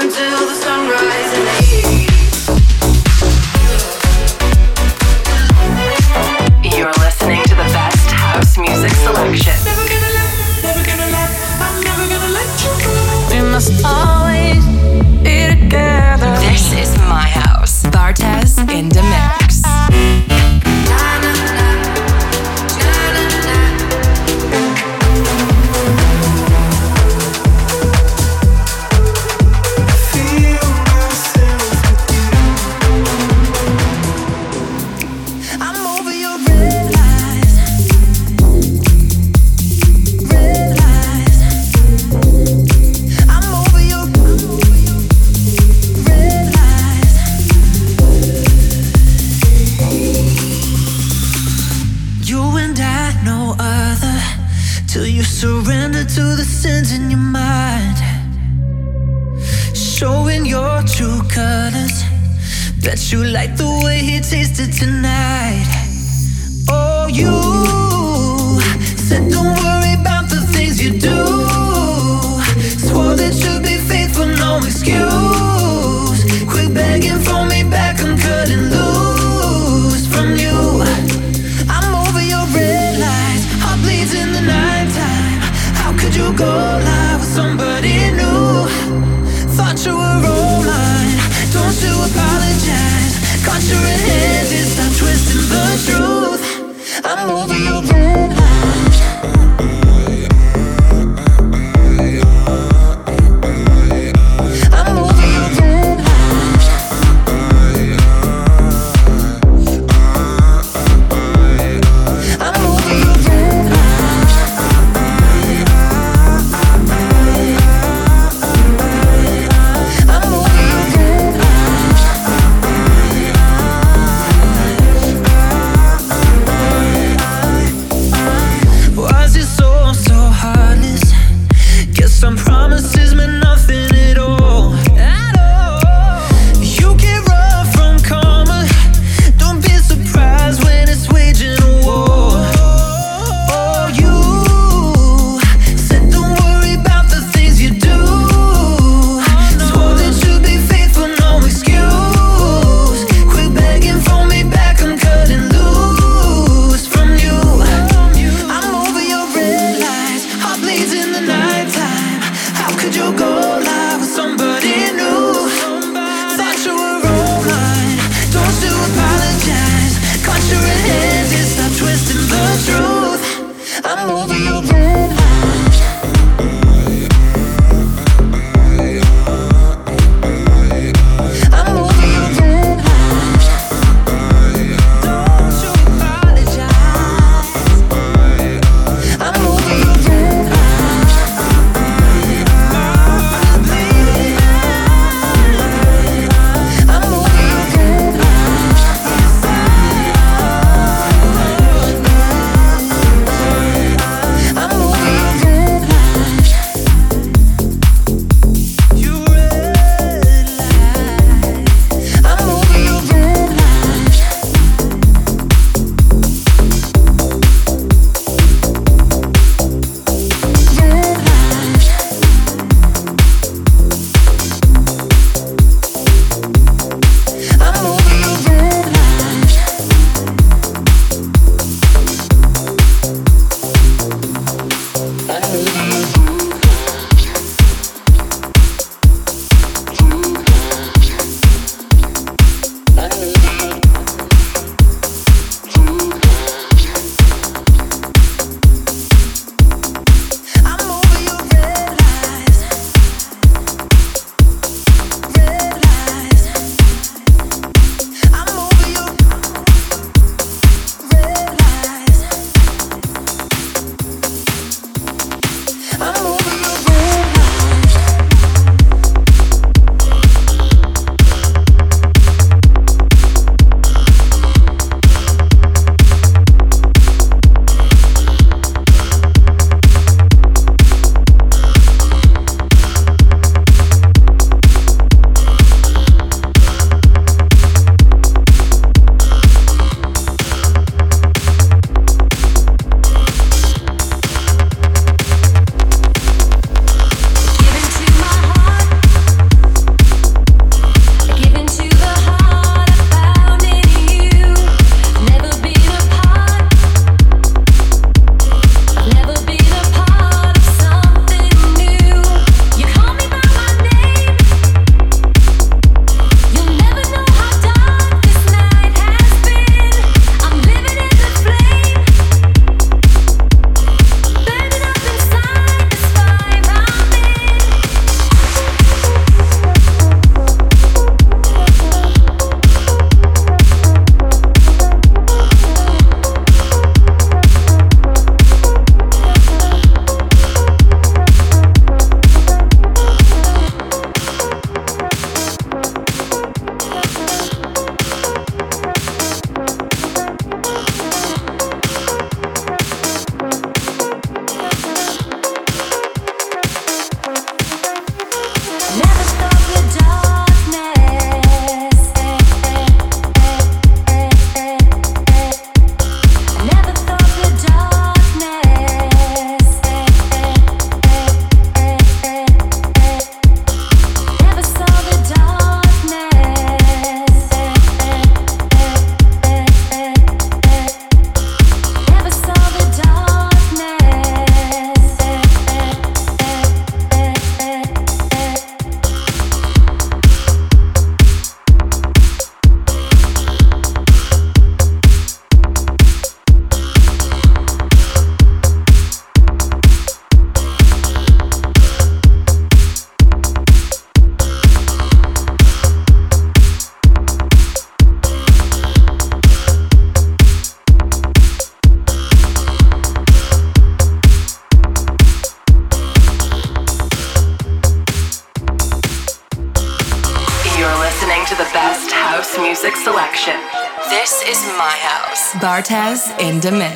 until the sunrise Bartez in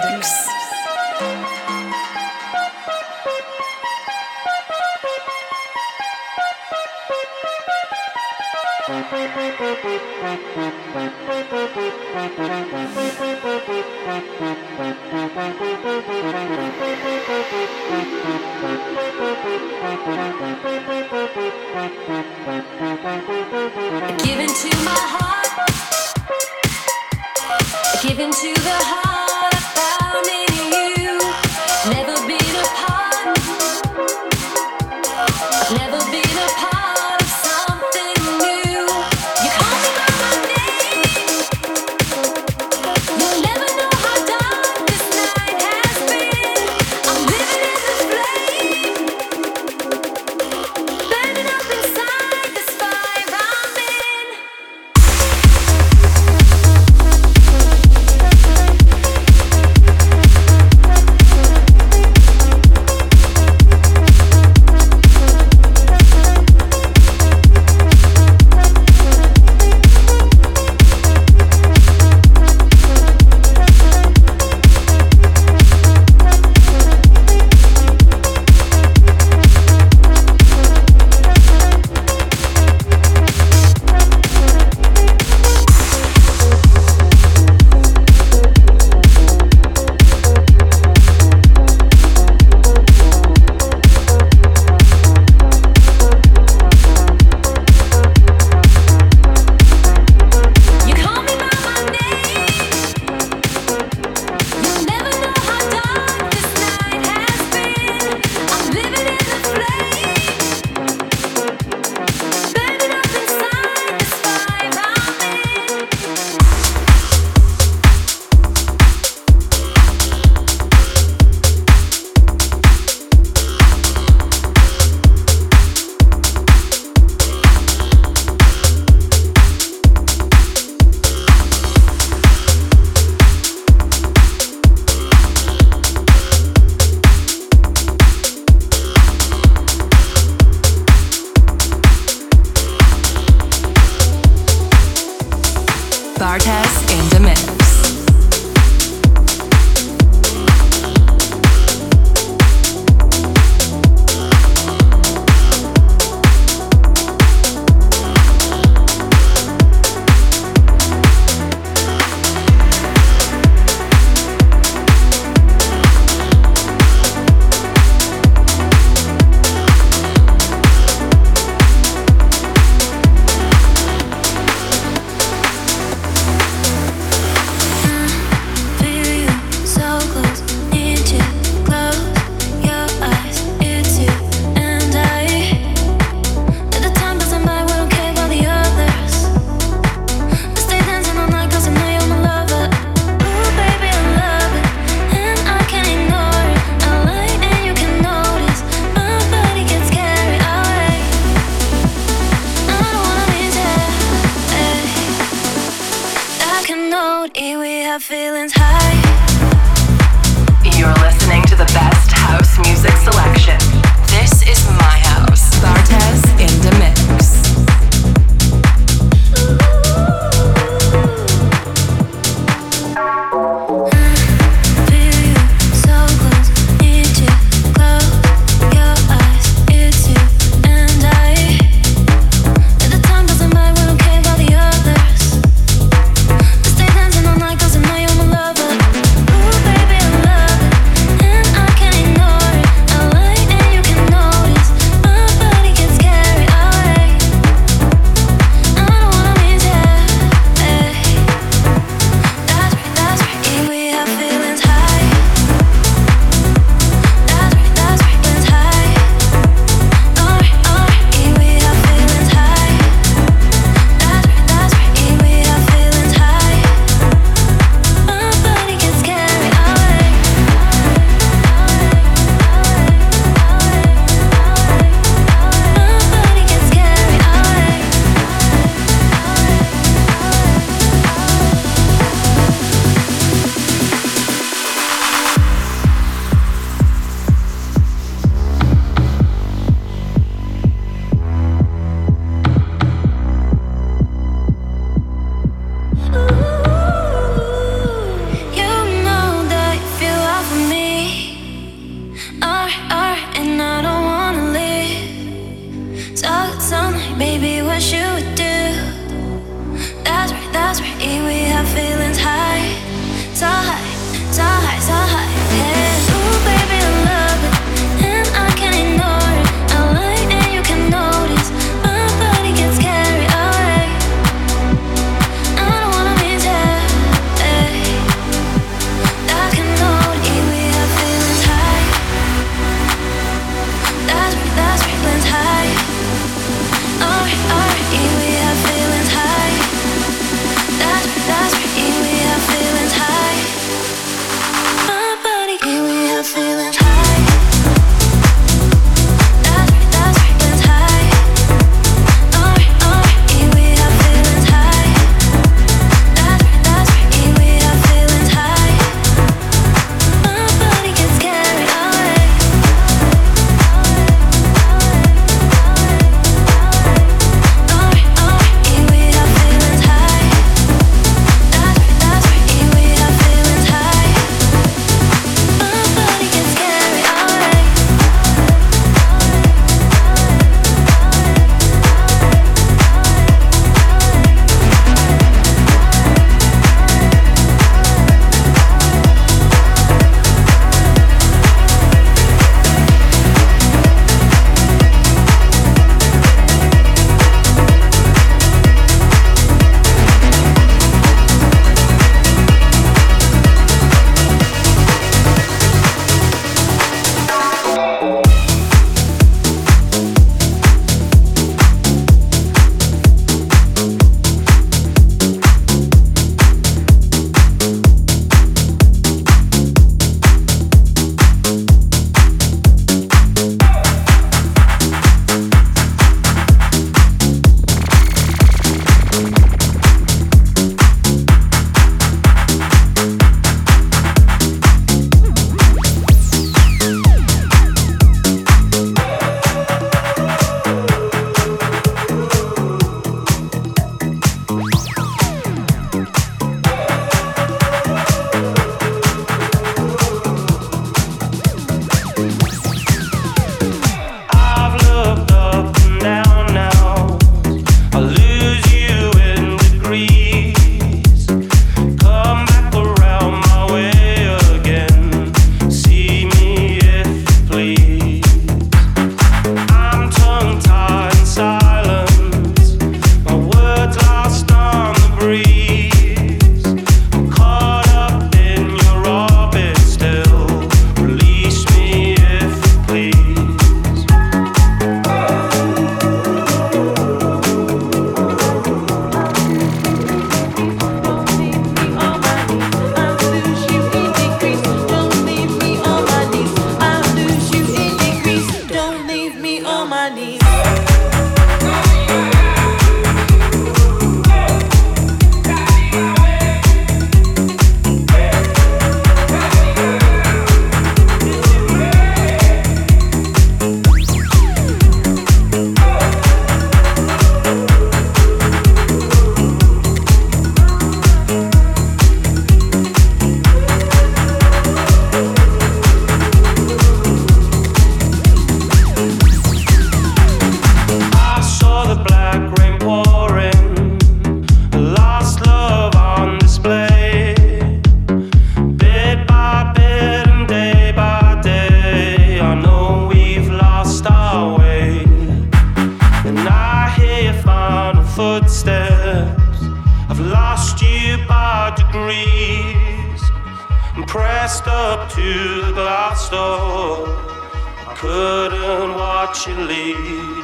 I couldn't watch you leave.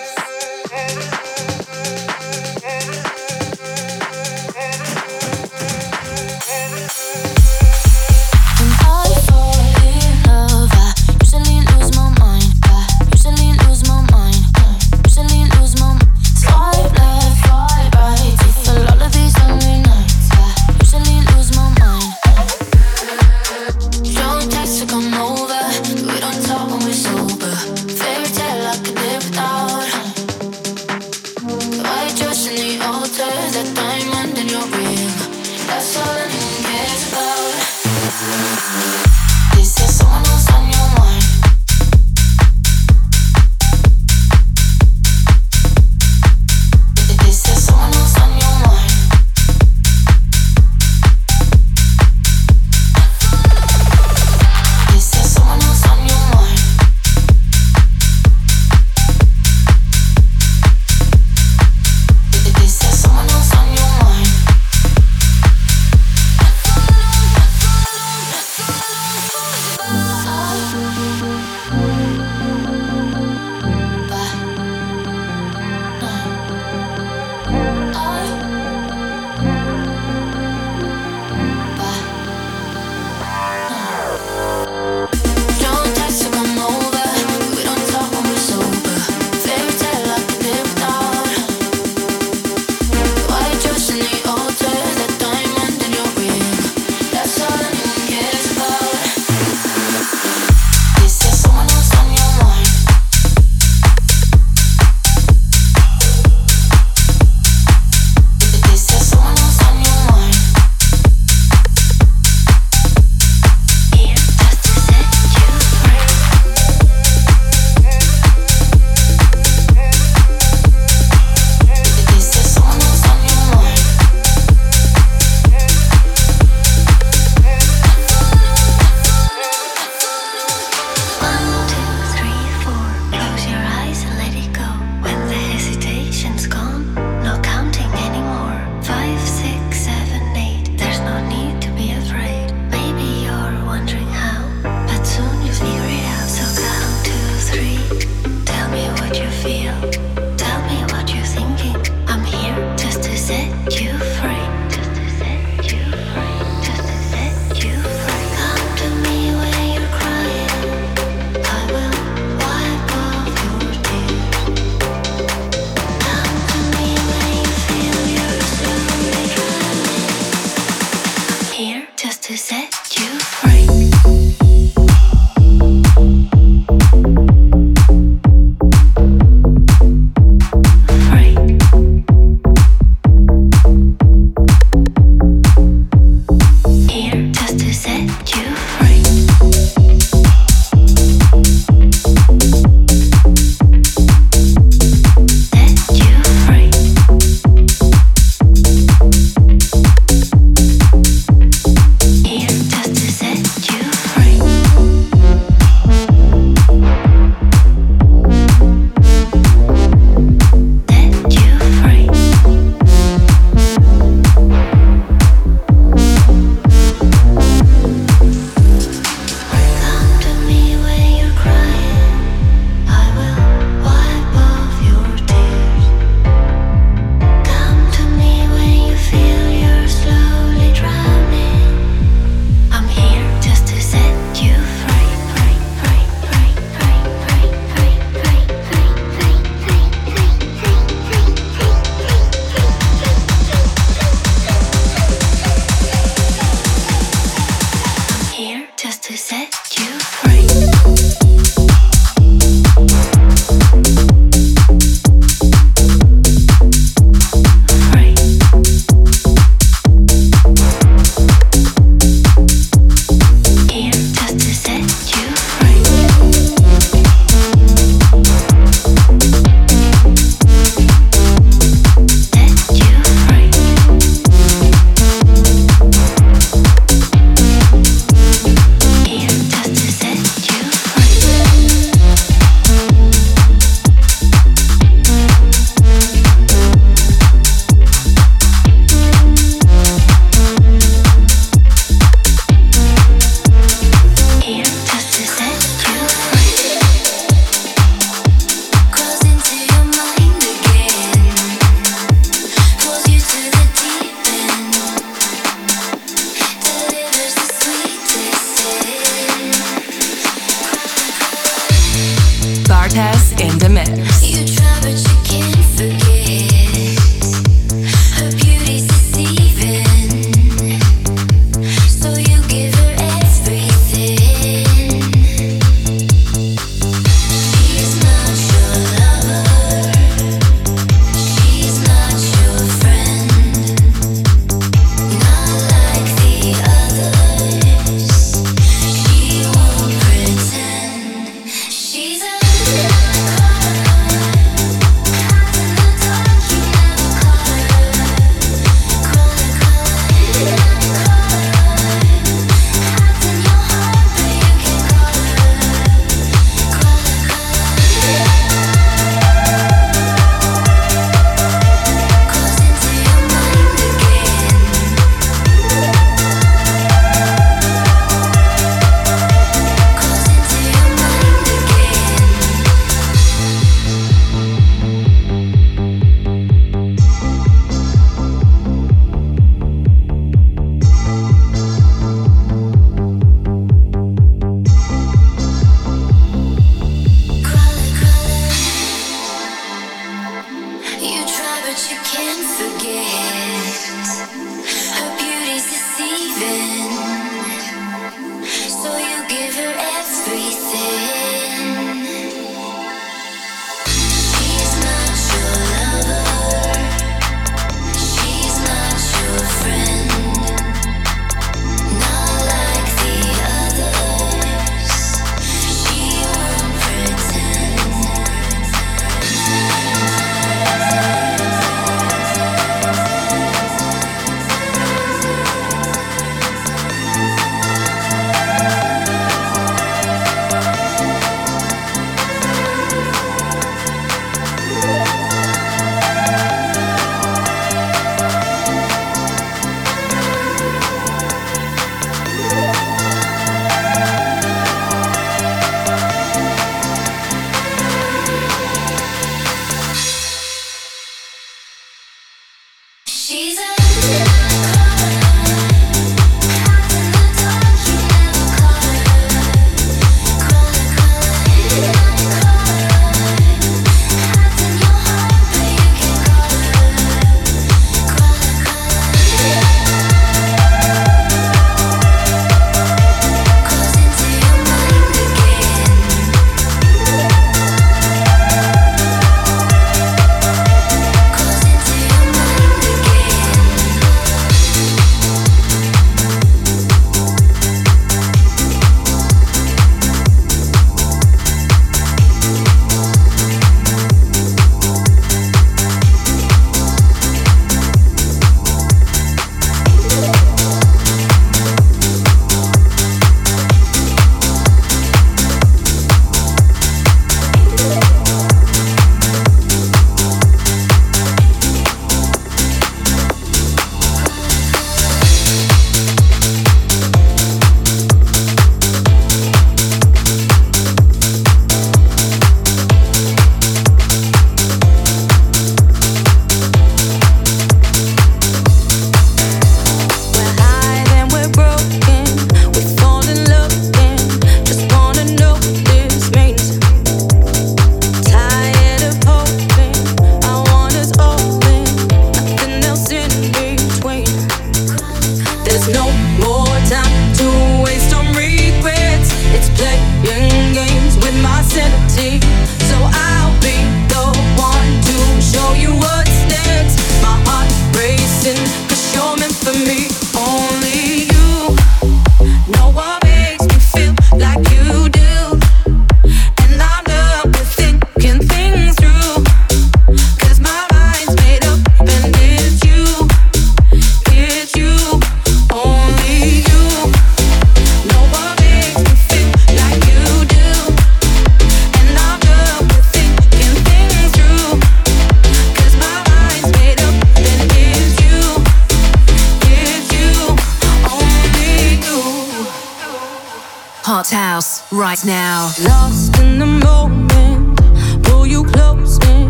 Hot house right now. Lost in the moment, pull you close in.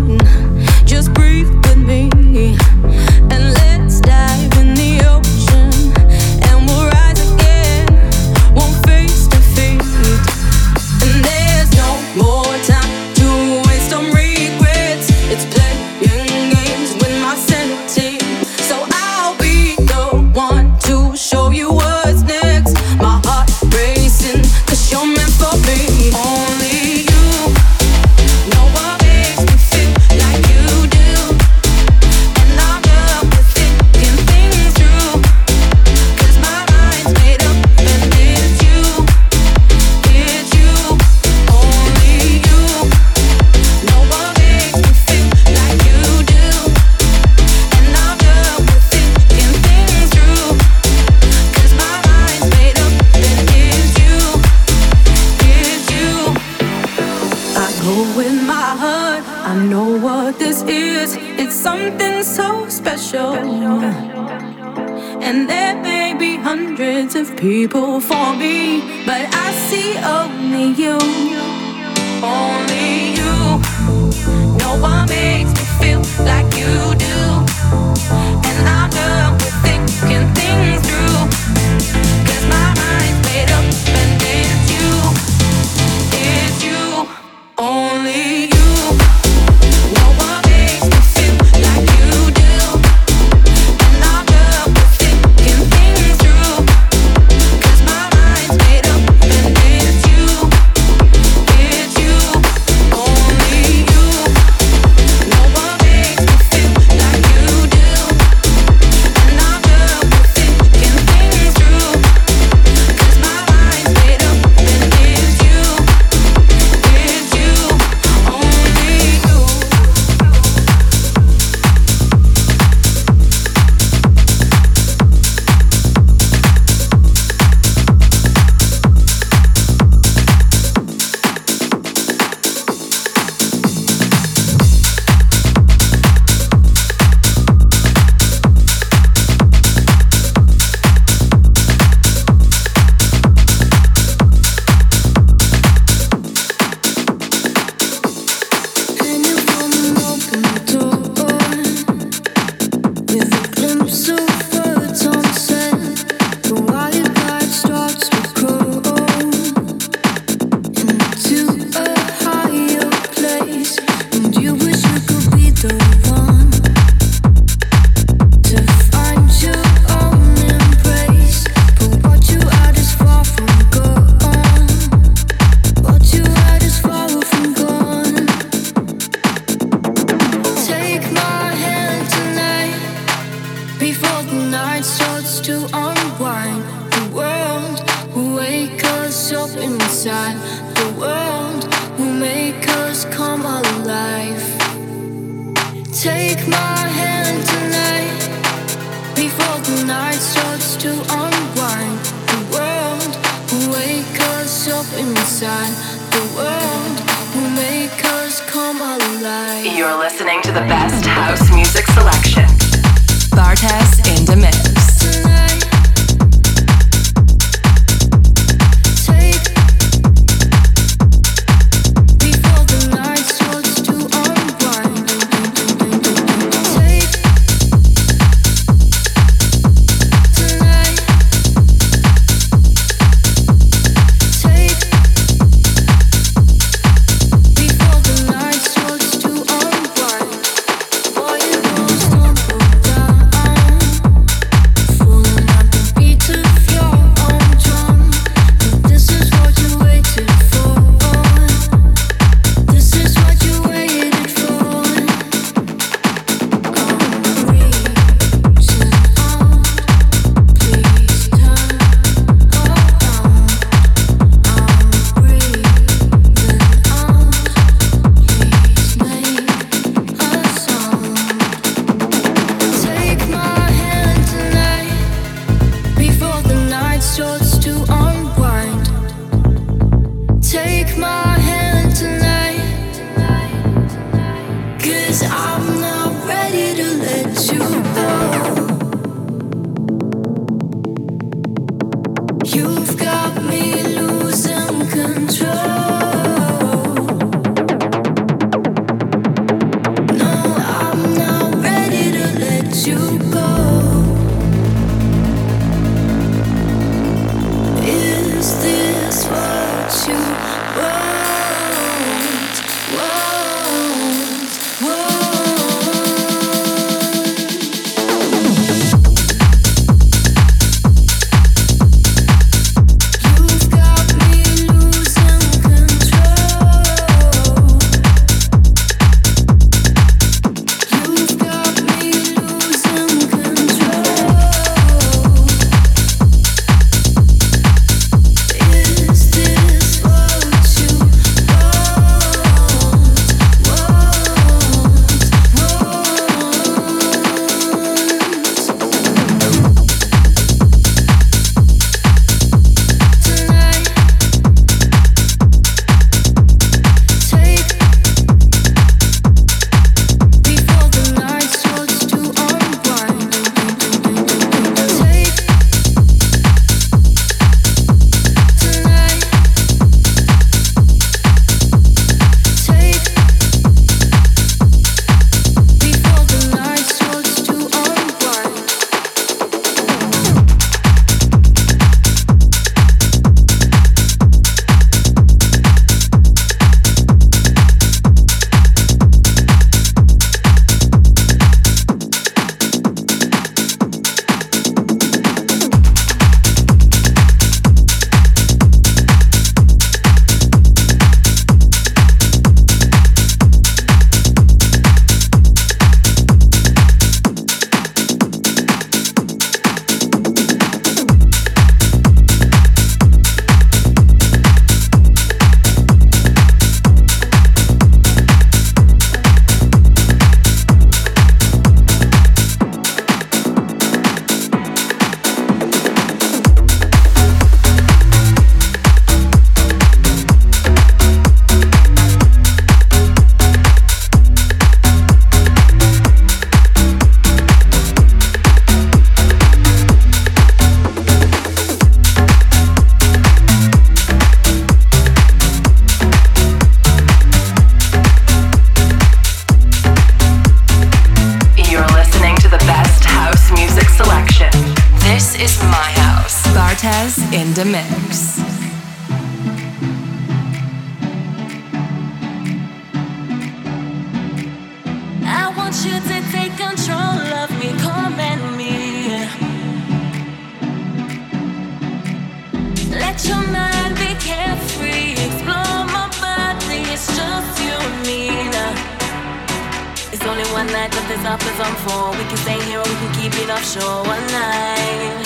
night, let this up as I'm full. We can stay here or we can keep it offshore one night.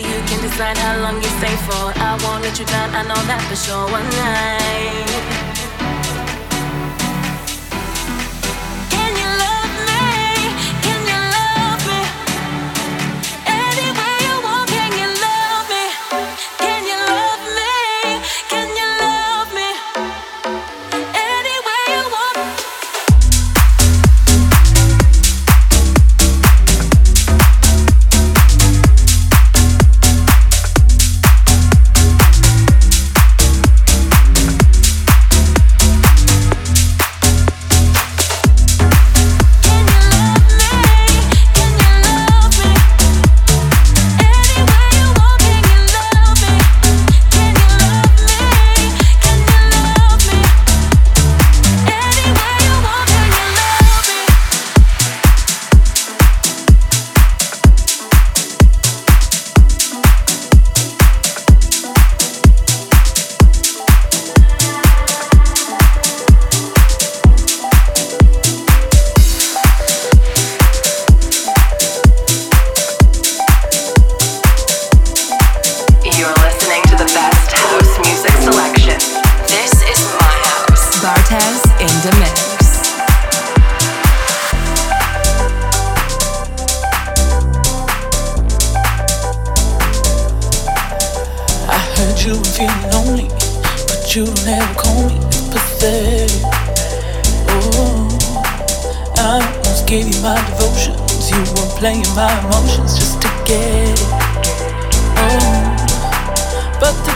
You can decide how long you stay for. I won't let you down, I know that for sure one night.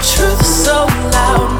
truth so loud.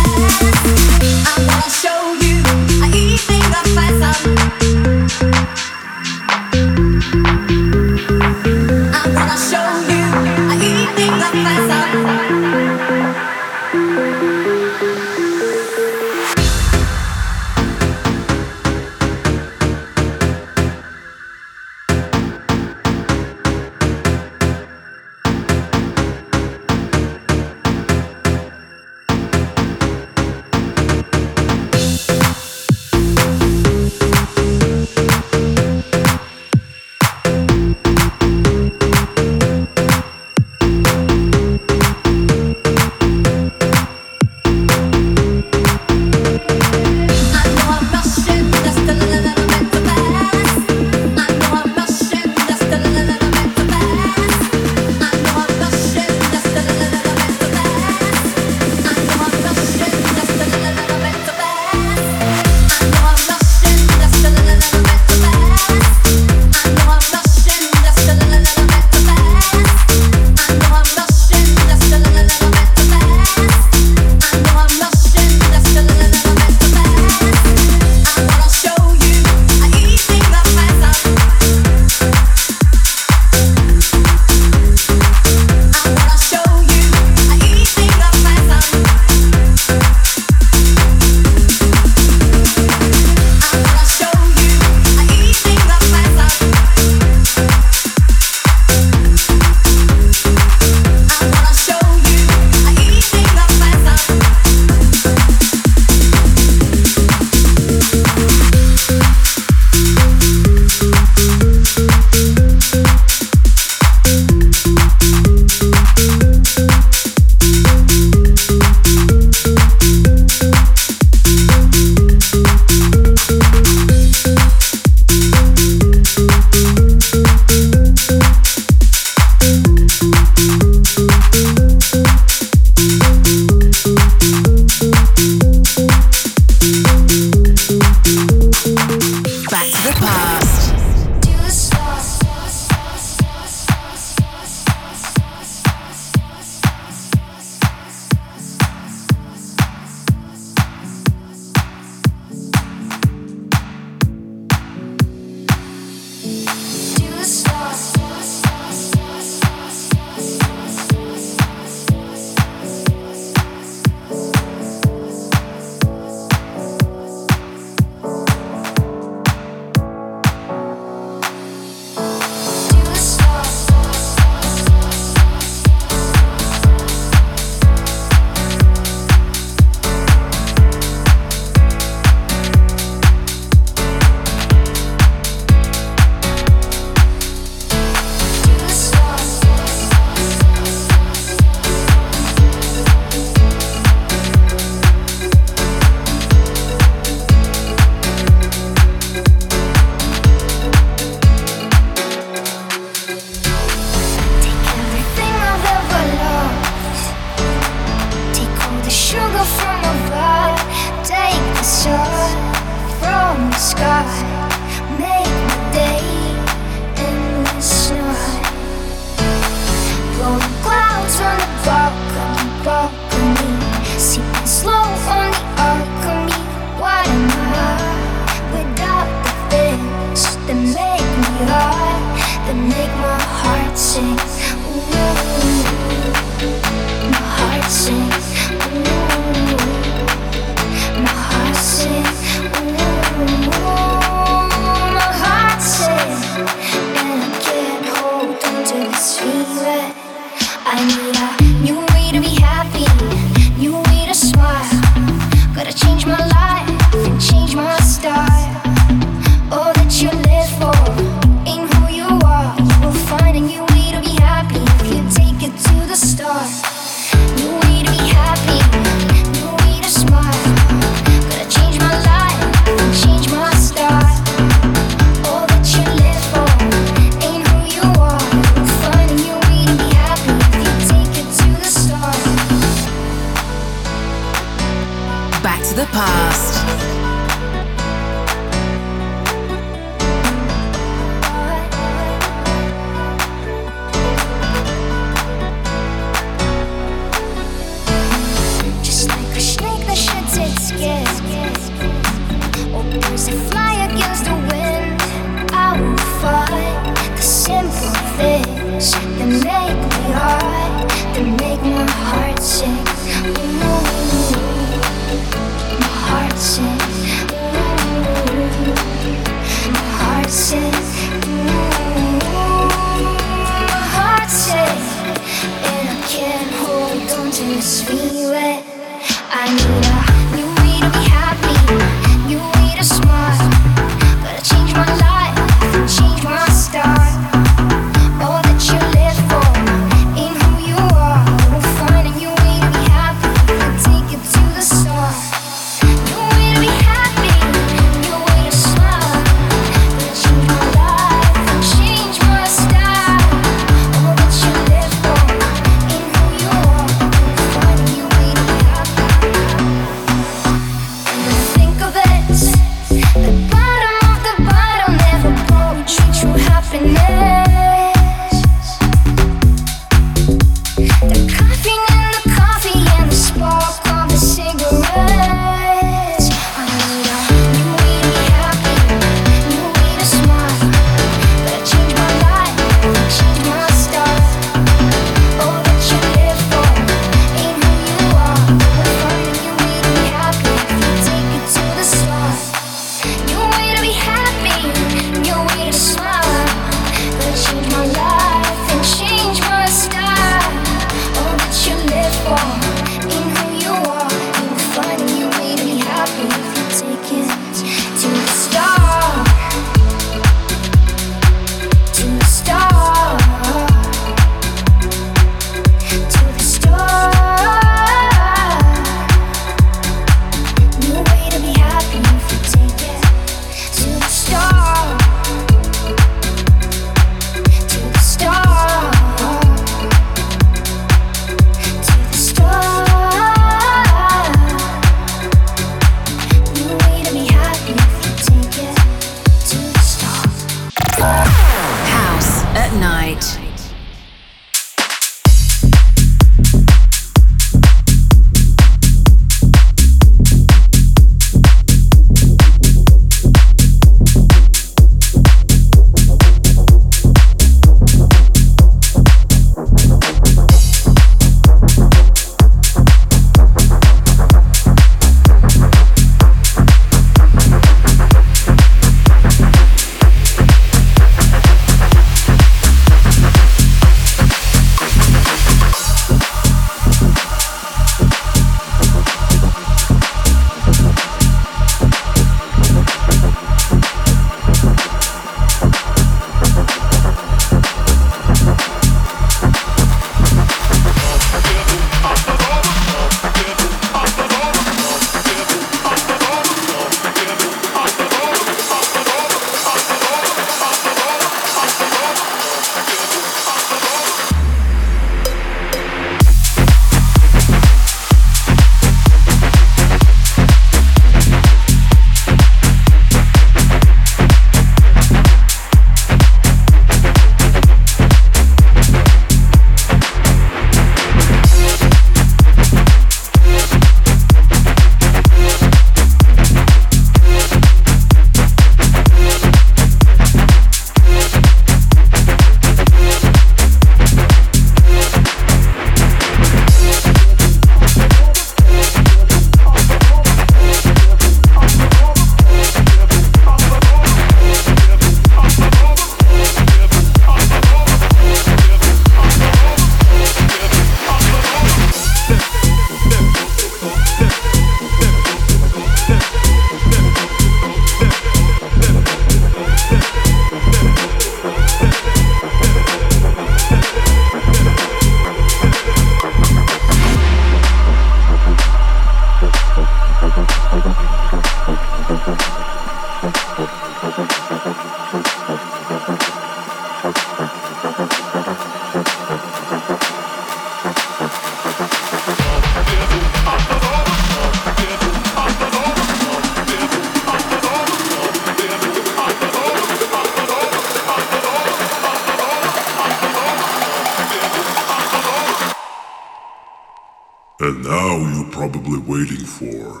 And now you're probably waiting for.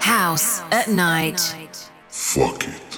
House at night. Fuck it.